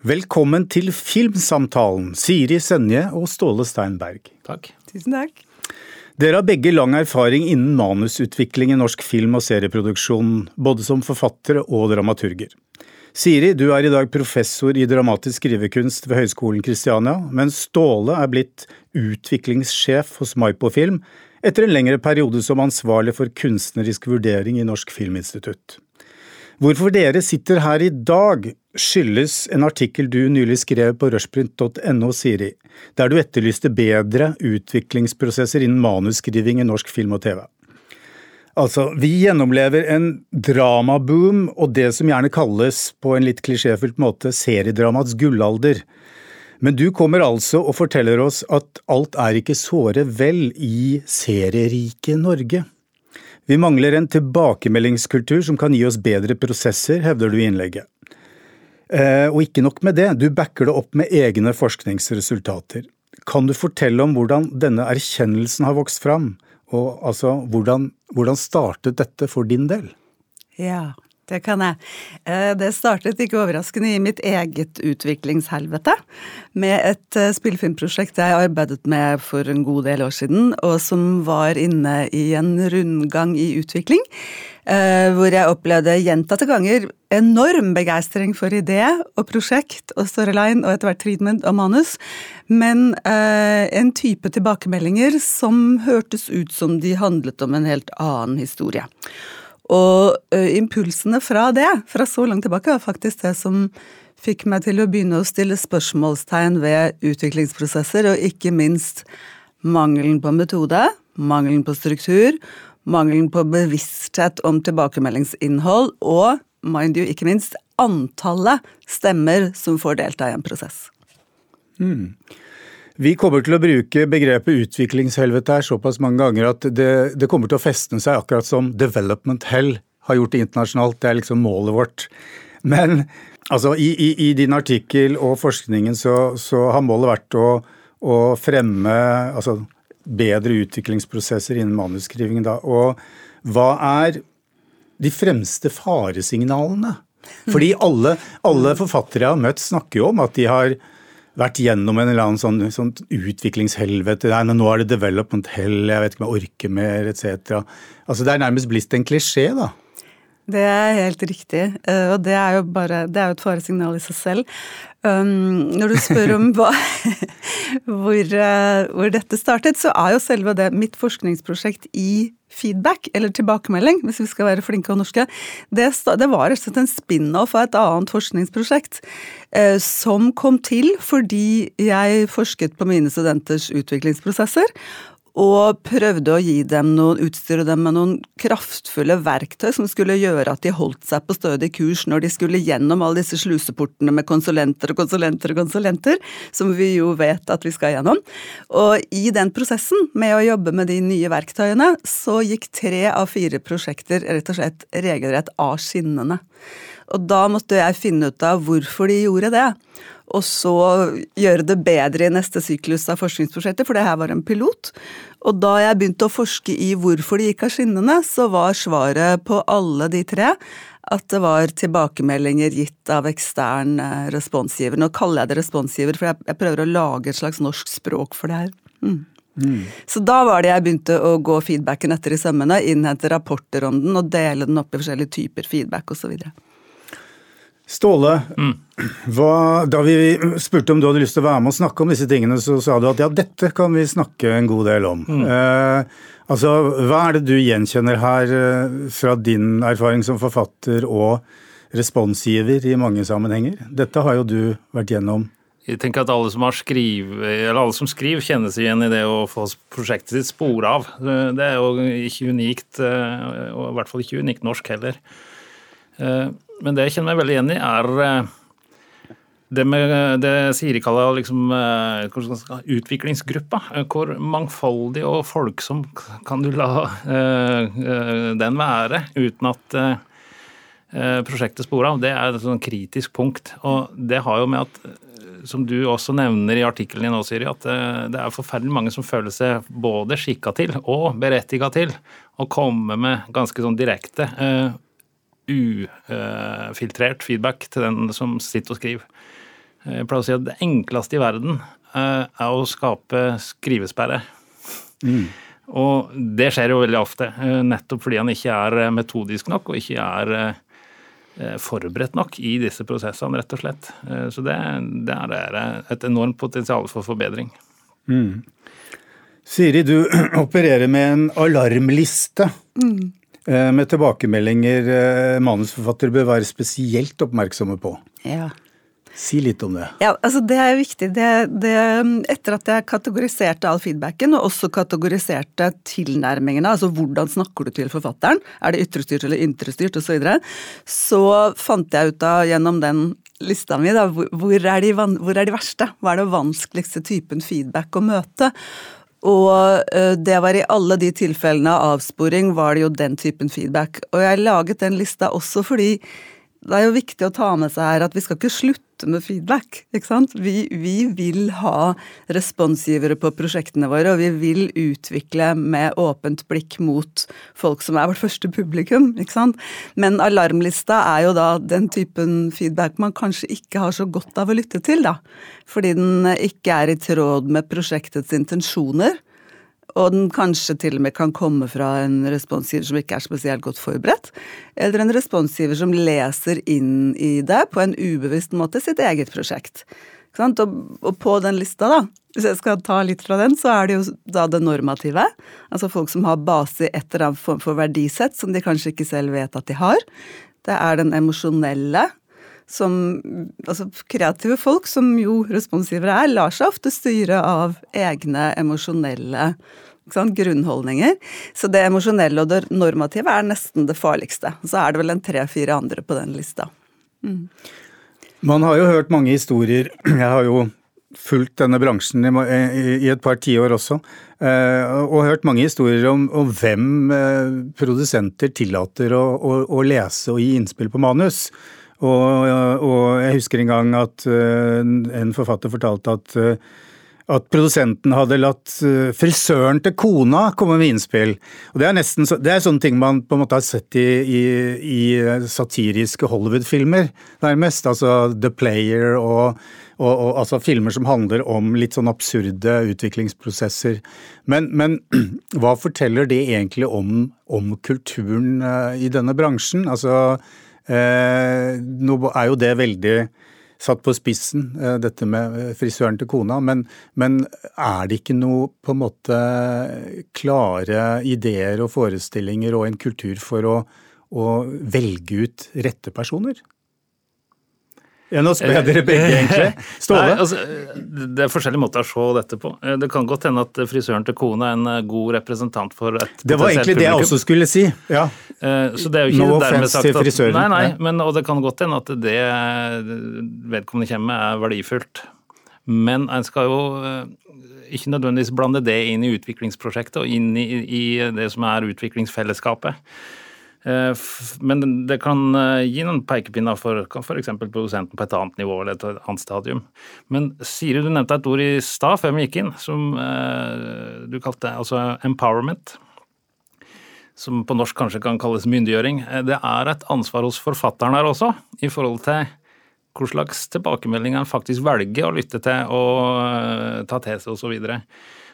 Velkommen til Filmsamtalen, Siri Senje og Ståle Steinberg. Takk. Tusen takk. Dere har begge lang erfaring innen manusutvikling i norsk film- og serieproduksjon, både som forfattere og dramaturger. Siri, du er i dag professor i dramatisk skrivekunst ved Høgskolen Kristiania, mens Ståle er blitt utviklingssjef hos Maipo Film etter en lengre periode som ansvarlig for kunstnerisk vurdering i Norsk Filminstitutt. Hvorfor dere sitter her i dag, skyldes en artikkel du nylig skrev på rushprint.no, Siri, der du etterlyste bedre utviklingsprosesser innen manusskriving i norsk film og TV. Altså, vi gjennomlever en dramaboom og det som gjerne kalles, på en litt klisjéfylt måte, seriedramaets gullalder. Men du kommer altså og forteller oss at alt er ikke såre vel i serierike Norge. Vi mangler en tilbakemeldingskultur som kan gi oss bedre prosesser, hevder du i innlegget. Eh, og ikke nok med det, du backer det opp med egne forskningsresultater. Kan du fortelle om hvordan denne erkjennelsen har vokst fram, og altså hvordan, hvordan startet dette for din del? Ja, det kan jeg. Eh, det startet ikke overraskende i mitt eget utviklingshelvete, med et eh, spillefilmprosjekt jeg arbeidet med for en god del år siden, og som var inne i en rundgang i utvikling. Eh, hvor jeg opplevde gjentatte ganger enorm begeistring for idé og prosjekt og storyline og etter hvert treatment og manus, men en type tilbakemeldinger som hørtes ut som de handlet om en helt annen historie. Og uh, impulsene fra det, fra så langt tilbake, var faktisk det som fikk meg til å begynne å stille spørsmålstegn ved utviklingsprosesser, og ikke minst mangelen på metode, mangelen på struktur, mangelen på bevissthet om tilbakemeldingsinnhold, og mind you, ikke minst antallet stemmer som får delta i en prosess. Mm. Vi kommer til å bruke begrepet utviklingshelvete her såpass mange ganger at det, det, kommer til å festne seg akkurat som development hell har gjort det internasjonalt. Det er liksom målet vårt. Men altså, i, i, i din artikkel og forskningen så, så har målet vært å, å fremme altså, bedre utviklingsprosesser innen manusskriving. Da. Og hva er de fremste faresignalene? Fordi alle, alle forfattere jeg har møtt, snakker jo om at de har vært gjennom en eller annen sånn, sånn utviklingshelvete. Nei, nå er det development hell, jeg vet ikke om jeg orker mer, etc. Altså, det er nærmest blitt en klisjé, da. Det er helt riktig, eh, og det er jo bare Det er jo et faresignal i seg selv. Um, når du spør om hva, hvor, uh, hvor, dette startet, så er jo selve det mitt forskningsprosjekt i feedback, eller tilbakemelding, hvis vi skal være flinke og norske, det, det var rett og slett en spin-off av et annet forskningsprosjekt uh, som kom til fordi jeg forsket på mine studenters utviklingsprosesser, og prøvde å gi dem noen, utstyre dem med noen kraftfulle verktøy som skulle gjøre at de holdt seg på stødig kurs når de skulle gjennom alle disse sluseportene med konsulenter og konsulenter og konsulenter, som vi jo vet at vi skal gjennom. Og i den prosessen med å jobbe med de nye verktøyene, så gikk tre av fire prosjekter rett og slett regelrett av skinnene. Og da måtte jeg finne ut av hvorfor de gjorde det og så gjøre det bedre i neste syklus av forskningsprosjektet, for det her var en pilot. Og da jeg begynte å forske i hvorfor de gikk av skinnene, så var svaret på alle de tre at det var tilbakemeldinger gitt av ekstern eh, responsgiver. Nå kaller jeg det responsgiver, for jeg, prøver å lage et slags norsk språk for det her. Mm. Mm. Så da var det jeg begynte å gå feedbacken etter i sømmene, innhente rapporter om den og dele den opp i forskjellige typer feedback osv. Ståle, mm. hva, da vi spurte om du hadde lyst til å være med og snakke om disse tingene, så sa du at ja, dette kan vi snakke en god del om. Mm. Eh, altså, Hva er det du gjenkjenner her eh, fra din erfaring som forfatter og responsgiver i mange sammenhenger? Dette har jo du vært gjennom. Jeg tenker at alle som, skriv, alle som skriver, kjenner seg igjen i det å få prosjektet sitt spor av. Det er jo ikke unikt, eh, og i hvert fall ikke unikt norsk heller. Eh, men det jeg kjenner meg veldig igjen i, er eh, det med det Siri kaller liksom, eh, utviklingsgruppa. Hvor mangfoldig og folksom kan du la den være uten at prosjektet sporer av. Det er et sånn kritisk punkt. Og det har jo med at som du også nevner i artikkelen din, Siri, at det er forferdelig mange som føler seg både skikka til og berettiga til å komme med ganske sånn direkte ufiltrert feedback til den som sitter og skriver. Jeg pleier å si at det enkleste i verden eh, er å skape skrivesperre. Mm. Og det skjer jo veldig ofte, eh, nettopp fordi han ikke er eh, metodisk nok og ikke er forberedt nok i disse prosessene, rett og slett. Så det, det er et enormt potensial for forbedring. Mm. Siri, du opererer med en alarmliste. Mm. Med tilbakemeldinger manusforfattere bør være spesielt oppmerksomme på. Ja. Si litt om det. Ja, altså Det er viktig. Det, det, etter at jeg kategoriserte all feedbacken, og også kategoriserte tilnærmingene, altså hvordan snakker du til forfatteren, er det ytrestyrt eller indrestyrt osv., så, videre, så fant jeg ut av gjennom den lista mi da, hvor, er de, hvor er de verste? Hva er det vanskeligste typen feedback å møte? Og det var i alle de tilfellene av avsporing var det jo den typen feedback. Og jeg laget den lista også fordi det er jo viktig å ta med seg her at vi skal ikke slutte med feedback. ikke sant? Vi, vi, vil ha responsgivere på prosjektene våre, og vi vil utvikle med åpent blikk mot folk som er vårt første publikum. ikke sant? Men alarmlista er jo da den typen feedback man kanskje ikke har så godt av å lytte til, da. Fordi den ikke er i tråd med prosjektets intensjoner. Og den kanskje til og med kan komme fra en responsgiver som ikke er spesielt godt forberedt. Eller en responsgiver som leser inn i det på en ubevisst måte sitt eget prosjekt. Og, på den lista, da, hvis jeg skal ta litt fra den, så er det jo da det normative. Altså folk som har base i et eller annet form for verdisett som de kanskje ikke selv vet at de har. Det er den emosjonelle, som Altså kreative folk, som jo responsivere er, lar seg ofte styre av egne emosjonelle grunnholdninger. Så det emosjonelle og det normative er nesten det farligste. Så er det vel en tre-fire andre på den lista. Mm. Man har jo hørt mange historier. Jeg har jo fulgt denne bransjen i et par tiår også, eh, og hørt mange historier om, om hvem eh, produsenter tillater å, å, å, lese og gi innspill på manus. Og, og, jeg husker en gang at uh, en forfatter fortalte at, uh, at produsenten hadde latt uh, frisøren til kona komme med innspill. Og Det er nesten det er sånne ting man på en måte har sett i, i, i satiriske Hollywood-filmer, nærmest. Altså The Player og, og, og, altså filmer som handler om litt sånn absurde utviklingsprosesser. Men, men hva forteller det egentlig om, om kulturen i denne bransjen? Altså Eh, nå er jo det veldig satt på spissen, eh, dette med frisøren til kona, men, men, er det ikke noe på en måte klare ideer og forestillinger og en kultur for å, å velge ut rette personer? Ja, nå spør jeg dere begge, egentlig. Ståle? Nei, altså, det er forskjellige måter å se dette på. Det kan godt hende at frisøren til kone er en eh, god representant for et Det var egentlig det jeg også skulle si. Ja. Eh, så det er jo ikke no dermed sagt at, frisøren. Nei, nei, men, og det kan godt hende at det vedkommende kommer med er verdifullt. Men en skal jo eh, ikke nødvendigvis blande det inn i utviklingsprosjektet og inn i, i det som er utviklingsfellesskapet. Eh, men det kan eh, gi noen pekepinner for f.eks. produsenten på et annet nivå eller et annet stadium. Men Siri, du nevnte et ord i stad før vi gikk inn, som eh, du kalte altså empowerment. Som på norsk kanskje kan kalles myndiggjøring. Det er et ansvar hos forfatteren her også, i forhold til hva slags tilbakemeldinger en faktisk velger å lytte til og ta til seg osv. Så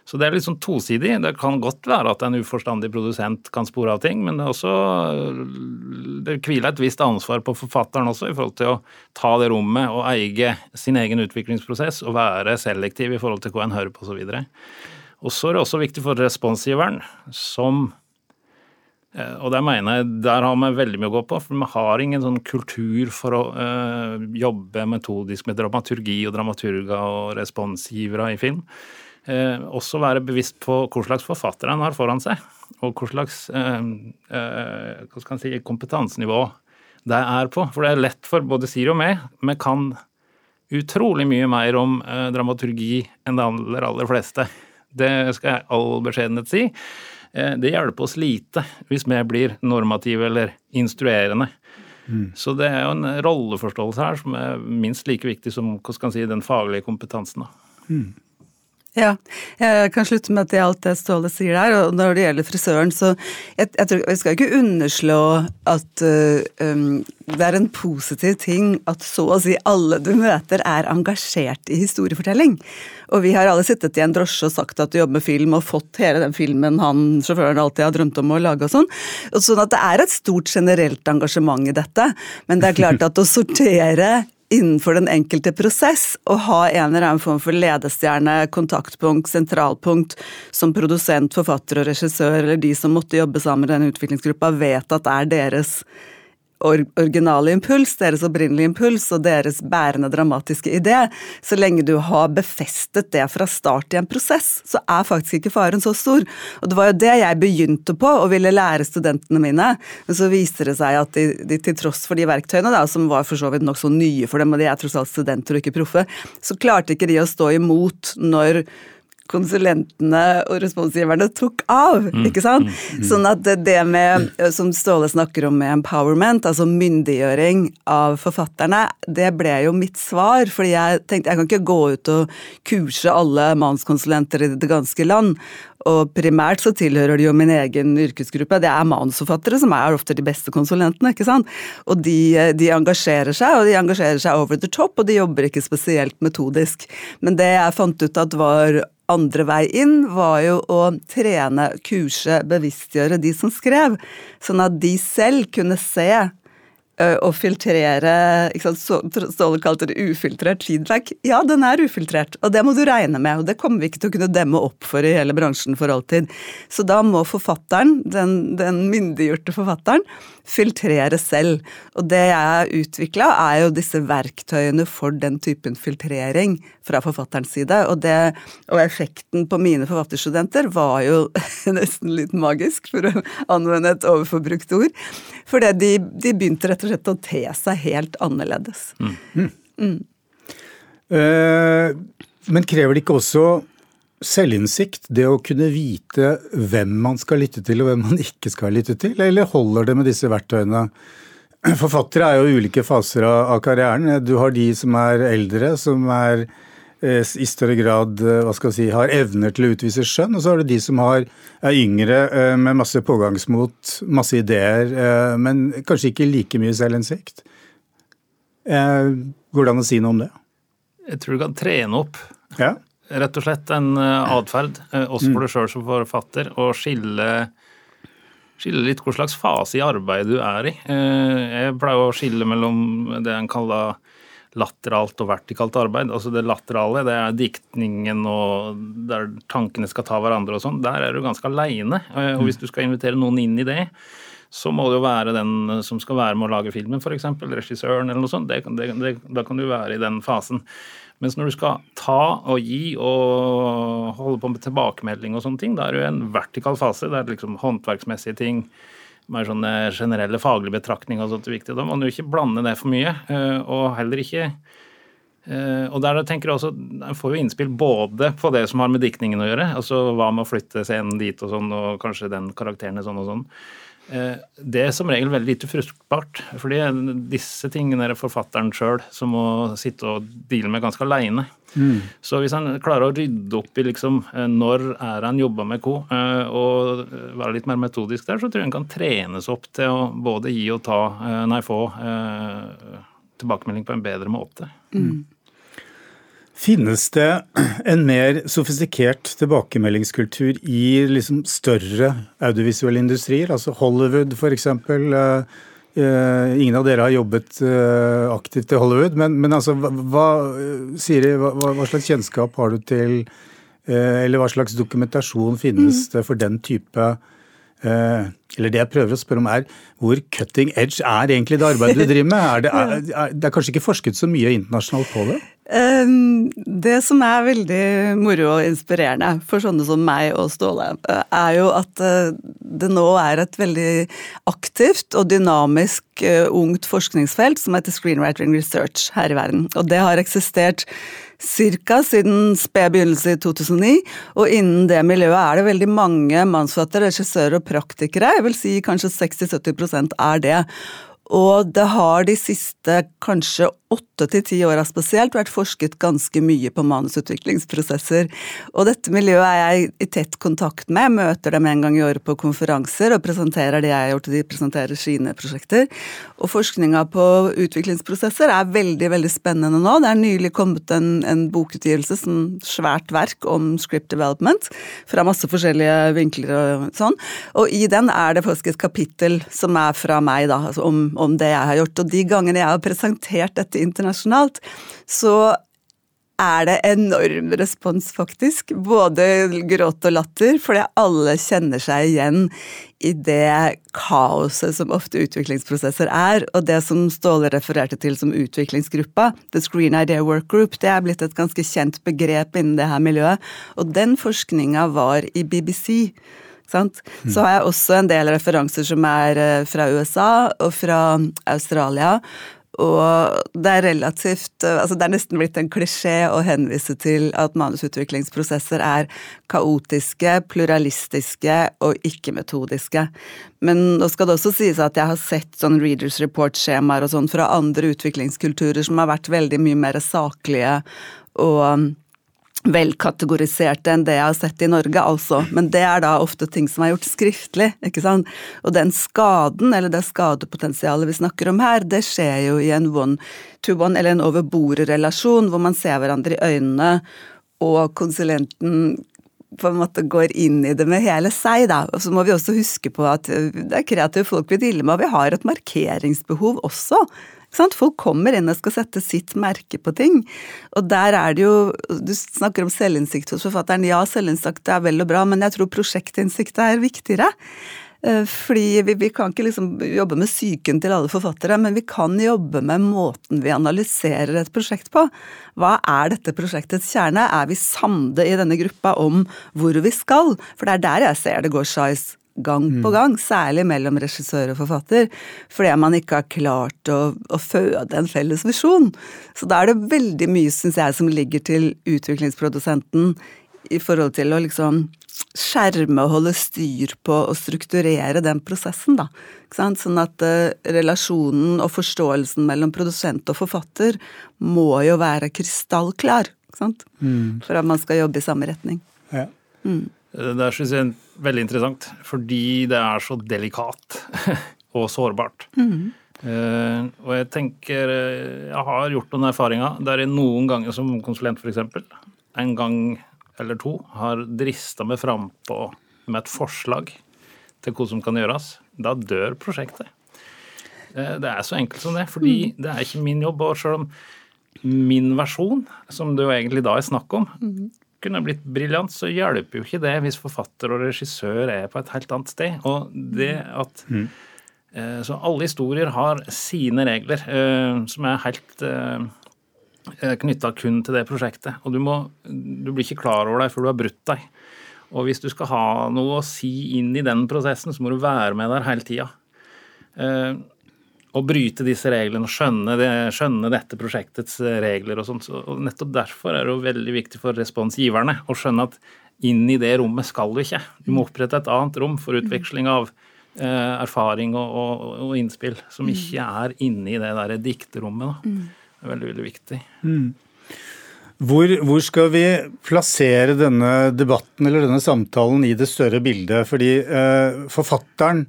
så det er litt sånn tosidig. Det kan godt være at en uforstandig produsent kan spore av ting, men det er også det hviler et visst ansvar på forfatteren også i forhold til å ta det rommet og eie sin egen utviklingsprosess og være selektiv i forhold til hva en hører på osv. Og så er det også viktig for responsgiveren, som eh, og der mener jeg der har vi veldig mye å gå på, for vi har ingen sånn kultur for å øh, jobbe metodisk med dramaturgi og dramaturger og responsgivere i film eh, også være bevisst på hva slags forfatter han har foran seg, og hva slags eh, eh, hva skal si, kompetansenivå det er på. For det er lett for både Siri og meg. Vi kan utrolig mye mer om eh, dramaturgi enn de aller, aller fleste. Det skal jeg all beskjedenhet si. Eh, det hjelper oss lite hvis vi blir normative eller instruerende. Mm. Så det er jo en rolleforståelse her som er minst like viktig som hva skal si, den faglige kompetansen. Mm. Ja, jeg kan slutte med at det er alt det Ståle sier der. Og når det gjelder frisøren, så jeg, jeg, tror, jeg skal ikke underslå at uh, um, det er en positiv ting at så å si alle du møter er engasjert i historiefortelling. Og vi har alle sittet i en drosje og sagt at du jobber med film, og fått hele den filmen han sjåføren alltid har drømt om å lage og sånn. Sånn at det er et stort generelt engasjement i dette. Men det er klart at å sortere innenfor den enkelte prosess å ha en eller annen form for ledestjerne, kontaktpunkt, sentralpunkt, som produsent, forfatter og regissør, eller de som måtte jobbe sammen med denne utviklingsgruppa, vet at det er deres originale impuls, deres opprinnelige impuls og deres bærende dramatiske idé. Så lenge du har befestet det fra start i en prosess, så er faktisk ikke faren så stor. Og det var jo det jeg begynte på og ville lære studentene mine. Men så viser det seg at de, de til tross for de verktøyene, da, som var for så vidt nokså nye for dem, og de er tross alt studenter og ikke proffe, så klarte ikke de å stå imot når konsulentene og responsgiverne tok av. Mm, ikke sant? Mm, mm. Sånn at det med, som Ståle snakker om med empowerment, altså myndiggjøring av forfatterne, det ble jo mitt svar. fordi jeg tenkte jeg kan ikke gå ut og kurse alle manuskonsulenter i det ganske land. Og primært så tilhører de jo min egen yrkesgruppe. Det er manusforfattere som er ofte de beste konsulentene, ikke sant. Og de, de, engasjerer seg, og de engasjerer seg over the top, og de jobber ikke spesielt metodisk. Men det jeg fant ut at var andre vei inn var jo å trene, kurse, bevisstgjøre de som skrev, sånn at de selv kunne se og filtrere ikke sant, Ståle kalte det ufiltrert feedback. Ja, den er ufiltrert, og det må du regne med. Og det kommer vi ikke til å kunne demme opp for i hele bransjen for alltid. Så da må forfatteren, den, den myndiggjorte forfatteren, filtrere selv. Og det jeg har utvikla, er jo disse verktøyene for den typen filtrering fra forfatterens side. Og, det, og effekten på mine forfatterstudenter var jo nesten litt magisk, for å anvende et overforbrukt ord. For de, de begynte rett og slett å te seg helt annerledes. Mm. Mm. Uh, men krever det ikke også selvinnsikt, det å kunne vite hvem man skal lytte til og hvem man ikke skal lytte til, eller holder det med disse verktøyene? Forfattere er jo ulike faser av karrieren. Du har de som er eldre, som er i større grad eh, hva skal jeg si, har evner til å utvise skjønn, og så har du de som har, er yngre med masse pågangsmot, masse ideer, men kanskje ikke like mye selvinnsikt. Går det an å si noe om det? Jeg tror du kan trene opp. Ja rett og slett en eh, atferd, eh, også for mm. deg sjøl som forfatter, å skille, skille litt hva slags fase i arbeidet du er i. Eh, jeg pleier å skille mellom det en kaller lateralt og vertikalt arbeid. Altså Det laterale det er diktningen og der tankene skal ta hverandre og sånn. Der er du ganske aleine. Og hvis du skal invitere noen inn i det, så må det jo være den som skal være med å lage filmen, f.eks. Regissøren eller noe sånt. Det, det, det, da kan du være i den fasen. Mens når du skal ta og gi og holde på med tilbakemelding og sånne ting, da er det jo en vertikal fase. Det er liksom håndverksmessige ting, mer sånne generelle faglige betraktninger og sånt er viktig. Da må man jo ikke blande det for mye, eh, og heller ikke eh, og der tenker jeg også, Jeg får jo innspill både på det som har med diktningen å gjøre, altså hva med å flytte scenen dit og sånn, og kanskje den karakteren er sånn og sånn. Eh, det er som regel veldig lite fruktbart. fordi disse tingene er det forfatteren sjøl som må sitte og deale med ganske aleine. Mm. Så hvis han klarer å rydde opp i liksom, eh, når er han jobba med hva, eh, og være litt mer metodisk der, så tror jeg han kan trenes opp til å både gi og ta, nei, få tilbakemelding på en bedre måte. Mm. Finnes det en mer sofistikert tilbakemeldingskultur i liksom større audiovisuelle industrier, altså Hollywood f.eks.? Uh, uh, ingen av dere har jobbet uh, aktivt i Hollywood, men, men altså, hva, Siri, hva, hva, slags kjennskap har du til Eller hva slags dokumentasjon finnes mm. det for den type eller det jeg prøver å spørre om er, hvor cutting edge er egentlig det arbeidet du driver med? Er det, er, er, det er kanskje ikke forsket så mye internasjonalt på det? Um, det som er veldig moro og inspirerende for sånne som meg og Ståle, eh, er jo at eh, det nå er et veldig aktivt og dynamisk uh, ungt forskningsfelt som heter Screenwriting Research her i verden. Og det har eksistert Cirka siden sped begynnelse i 2009, og innen det miljøet er det veldig mange mannsforfattere, regissører og praktikere. Jeg vil si kanskje 60-70% er det. Og det har de siste kanskje åtte til ti åra spesielt vært forsket ganske mye på manusutviklingsprosesser. Og dette miljøet er jeg i tett kontakt med, møter dem en gang i året på konferanser og presenterer det jeg har gjort, og de presenterer sine prosjekter. Og forskninga på utviklingsprosesser er veldig, veldig spennende nå. Det er nylig kommet en, en bokutgivelse, som svært verk om script development, fra masse forskjellige vinkler og sånn. Og i den er det faktisk et kapittel som er fra meg, da, altså om om det jeg har gjort. Og de gangene jeg har presentert dette internasjonalt, så er det enorm respons, faktisk. Både gråt og latter, fordi alle kjenner seg igjen i det kaoset som ofte utviklingsprosesser er. Og det som Ståle refererte til som utviklingsgruppa, The Screen Idea Work Group, det er blitt et ganske kjent begrep innen det her miljøet. Og den forskninga var i BBC. Sant? Så har jeg også en del referanser som er eh, fra USA og fra Australia. Og det er relativt eh, altså Det er nesten blitt en klisjé å henvise til at manusutviklingsprosesser er kaotiske, pluralistiske og ikke-metodiske. Men nå skal det også sies at jeg har sett sånn Readers Report-skjemaer og sånn fra andre utviklingskulturer som har vært veldig mye mer saklige og velkategoriserte enn det jeg har sett i Norge, altså. Men det er da ofte ting som er gjort skriftlig, ikke sant. Og den skaden, eller det skadepotensialet vi snakker om her, det skjer jo i en one-to-one, eller en over-bordet-relasjon, hvor man ser hverandre i øynene, og konsulenten på en måte går inn i det med hele seg, da. Og så må vi også huske på at det er kreative folk vi dealer med, og vi har et markeringsbehov også. Folk kommer inn og skal sette sitt merke på ting. Og der er det jo Du snakker om selvinnsikt hos forfatteren. Ja, selvinnsikt er vel og bra, men jeg tror prosjektinnsikt er viktigere. Eh, fordi vi, vi, kan ikke liksom jobbe med psyken til alle forfattere, men vi kan jobbe med måten vi analyserer et prosjekt på. Hva er dette prosjektets kjerne? Er vi samde i denne gruppa om hvor vi skal? For det er der jeg ser det går skeis gang på mm. gang, særlig mellom regissør og forfatter, fordi man ikke har klart å, å føde en felles visjon. Så da er det veldig mye, syns jeg, som ligger til utviklingsprodusenten i forhold til å liksom skjerme og holde styr på og strukturere den prosessen, da. Sånn at uh, relasjonen og forståelsen mellom produsent og forfatter må jo være krystallklar, ikke sant? Mm. For at man skal jobbe i samme retning. Ja. Mm. Det syns jeg er veldig interessant, fordi det er så delikat og sårbart. Mm. Uh, og jeg tenker eh, Jeg har gjort noen erfaringer der jeg noen ganger som konsulent f.eks. en gang eller to har drista meg frampå med et forslag til hva som kan gjøres. Da dør prosjektet. Uh, det er så enkelt som det, fordi mm. det er ikke min jobb. Og selv om min versjon, som det jo egentlig da er snakk om, mm kunne blitt briljant, så hjelper jo ikke det hvis forfatter og regissør er på et helt annet sted. Og det at mm. eh, Så alle historier har sine regler, eh, som er helt eh, knytta kun til det prosjektet. Og du, må, du blir ikke klar over deg før du har brutt deg. Og hvis du skal ha noe å si inn i den prosessen, så må du være med der hele tida. Eh, å bryte disse reglene og skjønne, det, skjønne dette prosjektets eh, regler og sånt. Og nettopp derfor er det jo veldig viktig for responsgiverne å skjønne at inn i det rommet skal du ikke. Du må opprette et annet rom for utveksling av eh, erfaring og, og, og, innspill som ikke er inne i det der dikterommet. Da. Det er veldig, veldig viktig. Mm. Hvor, hvor, skal vi plassere denne debatten eller denne samtalen i det større bildet? Fordi eh, forfatteren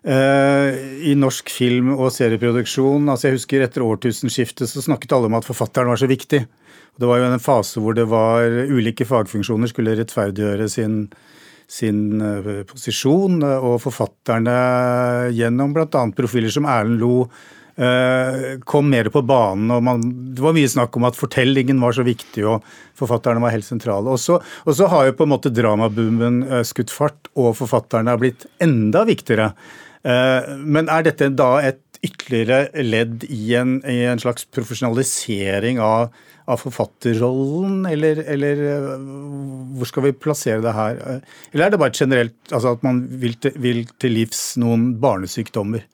i norsk film- og serieproduksjon. altså Jeg husker etter årtusenskiftet så snakket alle om at forfatteren var så viktig. Det var jo en fase hvor det var ulike fagfunksjoner skulle rettferdiggjøre sin, sin eh, posisjon, og forfatterne gjennom bl.a. profiler som Erlend Lo eh, kom mer på banen. og man, Det var mye snakk om at fortellingen var så viktig, og forfatterne var helt sentrale. Og så, og så har jo på en måte dramaboomen skutt fart, og forfatterne har blitt enda viktigere. Eh, men er dette da et ytterligere ledd i en, i en slags profesjonalisering av, av forfatterrollen, eller, eller, eh, hvor skal vi plassere det her? Eh, eller er det bare generelt altså at man vil til, vil til livs noen barnesykdommer?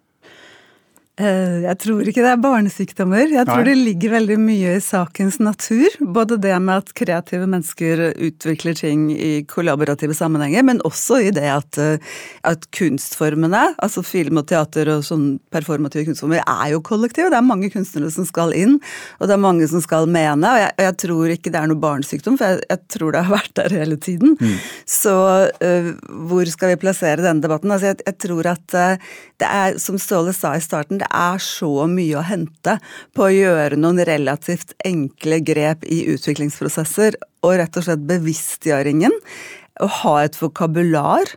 Eh, jeg tror ikke det er barnesykdommer. Jeg tror Nei. det ligger veldig mye i sakens natur. Både det med at kreative mennesker utvikler ting i kollaborative sammenhenger, men også i det at, eh, at kunstformene, altså film og teater og sånn performative kunstformer, er jo kollektive. Det er mange kunstnere som skal inn, og det er mange som skal mene. Og jeg, jeg tror ikke det er noe barnesykdom, for jeg, jeg, tror det har vært der hele tiden. Mm. Så uh, hvor skal vi plassere denne debatten? Altså, jeg, jeg tror at uh, det er, som Ståle sa i starten, det er så mye å hente på å gjøre noen relativt enkle grep i utviklingsprosesser, og rett og slett bevisstgjøringen. Å ha et vokabular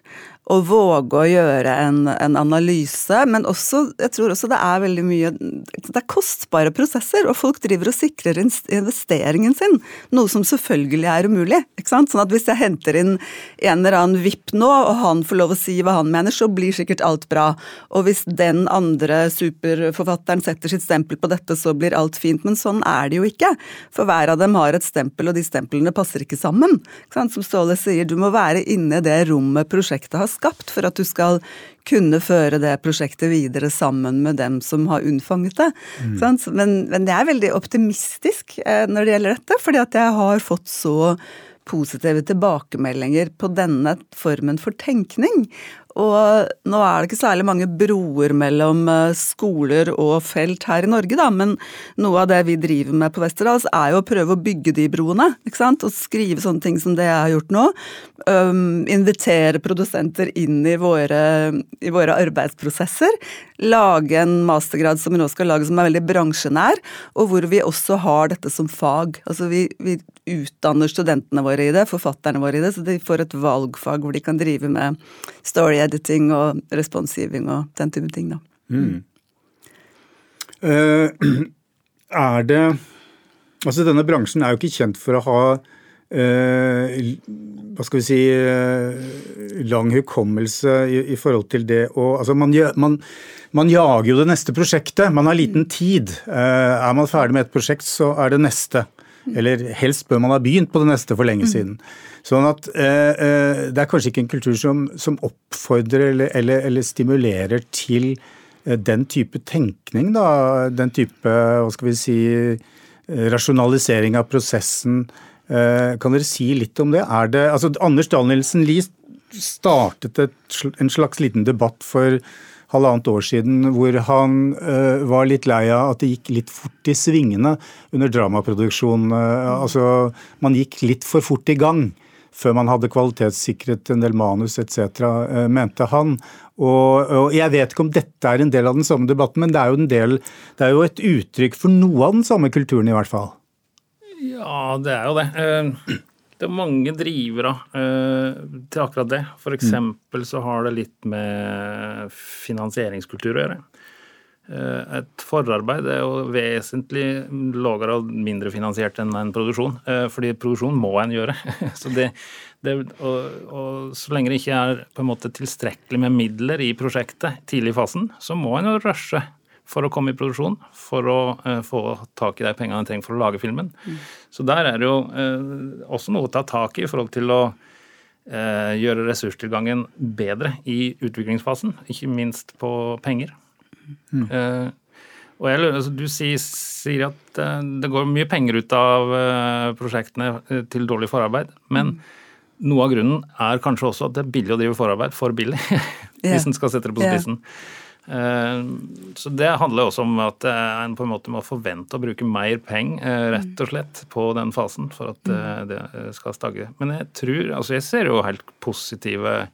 å våge å gjøre en, en, analyse, men også, jeg tror også det er veldig mye Det er kostbare prosesser, og folk driver og sikrer investeringen sin. Noe som selvfølgelig er umulig. ikke sant? Sånn at hvis jeg henter inn en eller annen VIP nå, og han får lov å si hva han mener, så blir sikkert alt bra. Og hvis den andre superforfatteren setter sitt stempel på dette, så blir alt fint. Men sånn er det jo ikke. For hver av dem har et stempel, og de stemplene passer ikke sammen. Ikke sant? Som Ståle sier, du må være inne i det rommet prosjektet har skapt for at du skal kunne føre det prosjektet videre sammen med dem som har unnfanget det. Mm. Men, men, jeg er veldig optimistisk eh, når det gjelder dette, fordi at jeg har fått så positive tilbakemeldinger på denne formen for tenkning. Og nå er det ikke særlig mange broer mellom eh, skoler og felt her i Norge, da, men noe av det vi driver med på Westerdals, er jo å prøve å bygge de broene. ikke sant? Og skrive sånne ting som det jeg har gjort nå. Um, invitere produsenter inn i våre, i våre arbeidsprosesser. Lage en mastergrad som vi nå skal lage som er veldig bransjenær, og hvor vi også har dette som fag. Altså vi, vi utdanner studentene våre i det, forfatterne våre i det, så de får et valgfag hvor de kan drive med story editing og responsgiving og den type ting, da. Mm. Uh, er det Altså, denne bransjen er jo ikke kjent for å ha uh, hva skal vi si uh, lang hukommelse i, i, forhold til det å Altså, man, man, man, jager jo det neste prosjektet. Man har liten tid. er man ferdig med et prosjekt, så er det neste. Eller helst bør man ha begynt på det neste for lenge siden. Sånn at eh, eh, det er kanskje ikke en kultur som, som oppfordrer eller, eller, eller, stimulerer til eh, den type tenkning, da. Den type, hva skal vi si, eh, rasjonalisering av prosessen. Eh, kan dere si litt om det? Det altså Anders Dahl-Nielsen Lie startet et, en slags liten debatt for halvannet år siden hvor han uh, var litt lei av at det gikk litt fort i svingene under dramaproduksjonen. Uh, altså, man gikk litt for fort i gang før man hadde kvalitetssikret en del manus etc., uh, eh, mente han. Og, og, Jeg vet ikke om dette er en del av den samme debatten, men det er, del, det er jo et uttrykk for noe av den samme kulturen, i hvert fall. Ja, det er jo det. Det er mange drivere uh, til akkurat det. For eksempel så har det litt med finansieringskultur å gjøre. Uh, et forarbeid er jo vesentlig lavere og mindre finansiert enn en produksjon. Uh, fordi produksjon må en gjøre. så, det, det, og, og, så lenge det ikke er på en måte tilstrekkelig med midler i prosjektet tidlig i fasen, så må en jo rushe for å komme i produksjon, for å uh, få tak i de pengene en trenger for å lage filmen. Mm. Så der er det jo uh, også noe å ta tak i i forhold til å uh, gjøre ressurstilgangen bedre i utviklingsfasen, ikke minst på penger. Mm. og jeg, altså, Du sier, sier at det går mye penger ut av prosjektene til dårlig forarbeid, men mm. noe av grunnen er kanskje også at det er billig å drive forarbeid for billig, hvis en skal sette det på spissen. Yeah. Eh, så det handler også om at en på en måte må forvente å bruke mer penger, eh, rett og slett, på den fasen for at eh, det skal stagge. Men jeg tror Altså, jeg ser jo helt positive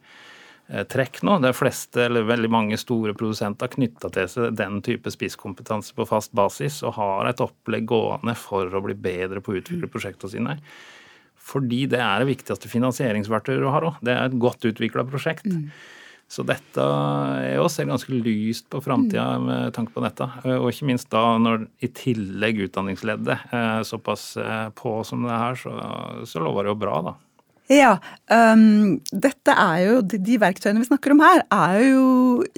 trekk nå. De fleste, eller veldig mange store produsenter knytta til seg den type spisskompetanse på fast basis og har et opplegg gående for å bli bedre på å utvikle prosjektene sine. Fordi det er det viktigste finansieringsverktøyet du har òg. Det er et godt utvikla prosjekt. Mm. Så dette er jo også ganske lyst på framtida mm. med tanke på dette. Og ikke minst da når i tillegg utdanningsleddet er såpass eh, på som det er her, så, så lover det jo bra, da. Ja. Um, dette er jo, De verktøyene vi snakker om her, er jo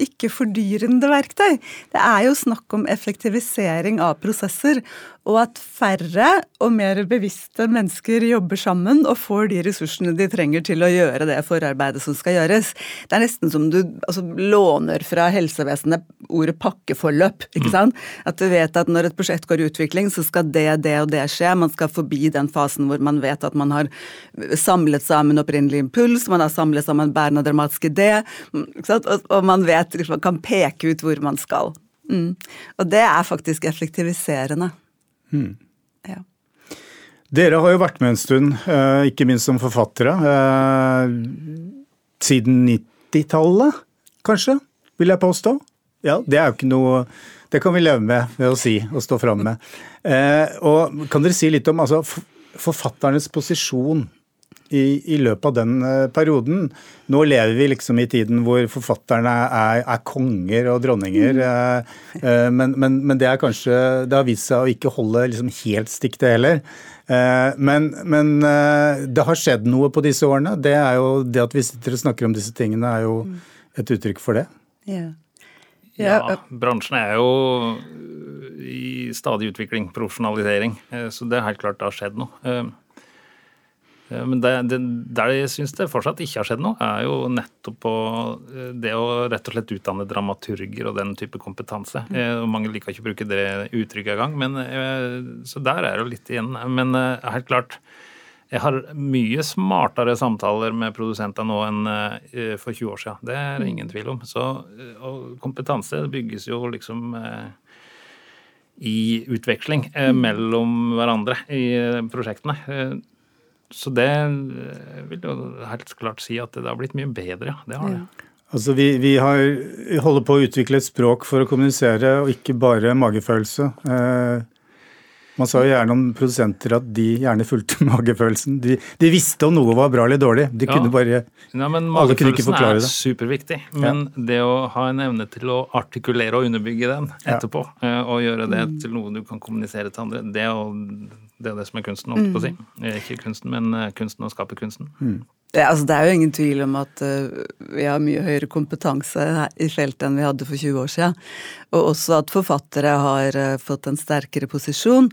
ikke fordyrende verktøy. Det er jo snakk om effektivisering av prosesser. Og at færre og mer bevisste mennesker jobber sammen og får de ressursene de trenger til å gjøre det forarbeidet som skal gjøres. Det er nesten som du altså, låner fra helsevesenet ordet pakkeforløp. ikke mm. sant? At du vet at når et prosjekt går i utvikling, så skal det, det og det skje. Man skal forbi den fasen hvor man vet at man har samlet sammen opprinnelig impuls, man har samlet sammen bærende dramatisk idé, og, man vet, liksom, kan peke ut hvor man skal. Mm. Og det er faktisk effektiviserende. Mm. Ja. Dere har jo vært med en stund, eh, ikke minst som forfattere. Eh, siden 90-tallet, kanskje, vil jeg påstå. Ja, det er jo ikke noe Det kan vi leve med ved å si og stå fram med. Eh, og kan dere si litt om altså, forfatternes posisjon i, i, løpet av den uh, perioden. Nå lever vi liksom i tiden hvor forfatterne er, er konger og dronninger. Uh, uh, men, men, men, det er kanskje Det har vist seg å ikke holde liksom helt stikk, det heller. men, men det har skjedd noe på disse årene. Det er jo det at vi sitter og snakker om disse tingene, er jo et uttrykk for det. Yeah. Ja, bransjen er jo i stadig utvikling, profesjonalisering. Så det er helt klart det har skjedd noe. Eh, men det, det, der jeg syns det fortsatt ikke har skjedd noe, er jo nettopp på eh, det å rett og slett utdanne dramaturger og den type kompetanse. Mm. Eh, Mange liker ikke å bruke det uttrykket engang, men, så der er det jo litt igjen. Men helt klart, jeg har mye smartere samtaler med produsenter nå enn for 20 år siden. Det er det mm. ingen tvil om. Så, og kompetanse bygges jo liksom i utveksling mm. mellom hverandre i prosjektene så det eh, vil jo helt klart si at det har blitt mye bedre. Det har det. Ja. Altså vi, vi, har, holder på å utvikle et språk for å kommunisere, og ikke bare magefølelse. Eh, man sa jo gjerne om produsenter at de gjerne fulgte magefølelsen. De, de visste om noe var bra eller dårlig. De ja. kunne bare ja, men Alle kunne ikke forklare det. Magefølelsen er superviktig. Men ja. det å ha en evne til å artikulere og underbygge den etterpå. Eh, og gjøre det mm. til noe du kan kommunisere til andre, det å det er det som er kunsten, holdt på å si. Mm. Ikke kunsten, men eh, kunsten å skape kunsten. Mm. Det, altså, det, er jo ingen tvil om at uh, vi har mye høyere kompetanse i feltet enn vi hadde for 20 år siden. Og også at forfattere har uh, fått en sterkere posisjon.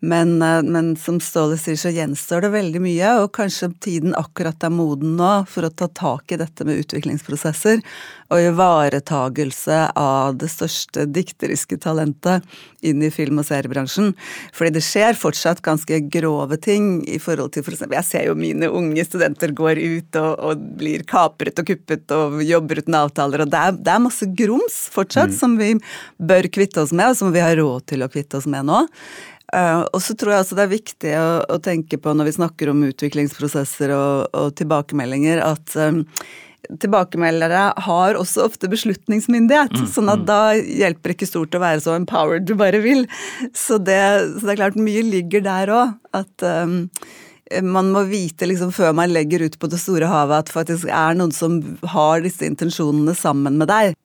Men, uh, men, som Ståle sier, så gjenstår det veldig mye, og kanskje tiden akkurat er moden nå for å ta tak i dette med utviklingsprosesser og ivaretagelse av det største dikteriske talentet inn i film- og seriebransjen. Fordi det skjer fortsatt ganske grove ting i forhold til f.eks. For jeg ser jo mine unge studenter går ut og, og, blir kapret og kuppet og jobber uten avtaler, og det er, det er masse grums fortsatt mm. som vi bør kvitte oss med, og som vi har råd til å kvitte oss med nå. Uh, og så tror jeg altså det er viktig å, å, tenke på når vi snakker om utviklingsprosesser og, og tilbakemeldinger, at um, tilbakemeldere har også ofte beslutningsmyndighet. Mm, sånn at mm. da hjelper ikke stort å være så empowered du bare vil. Så det, så det er klart mye ligger der òg. At um, man må vite liksom før man legger ut på det store havet at faktisk er noen som har disse intensjonene sammen med deg.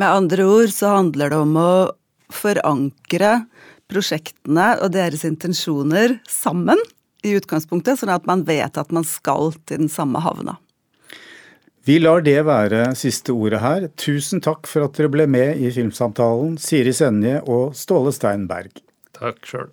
Med andre ord så handler det om å forankre prosjektene og deres intensjoner sammen i utgangspunktet, sånn at man vet at man skal til den samme havna. Vi lar det være siste ordet her. Tusen takk for at dere ble med i Filmsamtalen, Siri Senje og Ståle Steinberg. Takk sjøl.